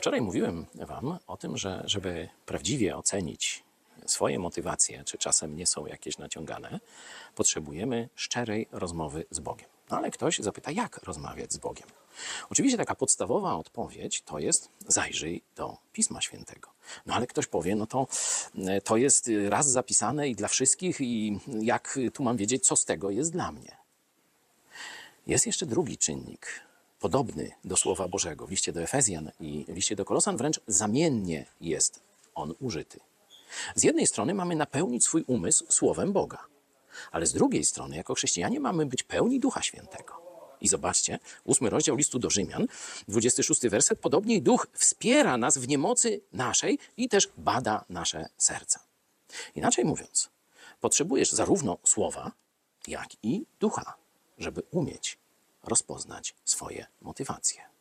Wczoraj mówiłem Wam o tym, że żeby prawdziwie ocenić swoje motywacje, czy czasem nie są jakieś naciągane, potrzebujemy szczerej rozmowy z Bogiem. No ale ktoś zapyta, jak rozmawiać z Bogiem? Oczywiście taka podstawowa odpowiedź to jest zajrzyj do Pisma Świętego. No ale ktoś powie, no to, e, to jest raz zapisane i dla wszystkich i jak tu mam wiedzieć, co z tego jest dla mnie? Jest jeszcze drugi czynnik, podobny do Słowa Bożego. W liście do Efezjan i liście do Kolosan wręcz zamiennie jest on użyty. Z jednej strony mamy napełnić swój umysł Słowem Boga, ale z drugiej strony, jako chrześcijanie, mamy być pełni Ducha Świętego. I zobaczcie, ósmy rozdział listu do Rzymian, 26 werset. Podobnie Duch wspiera nas w niemocy naszej i też bada nasze serca. Inaczej mówiąc, potrzebujesz zarówno słowa, jak i ducha, żeby umieć rozpoznać swoje motywacje.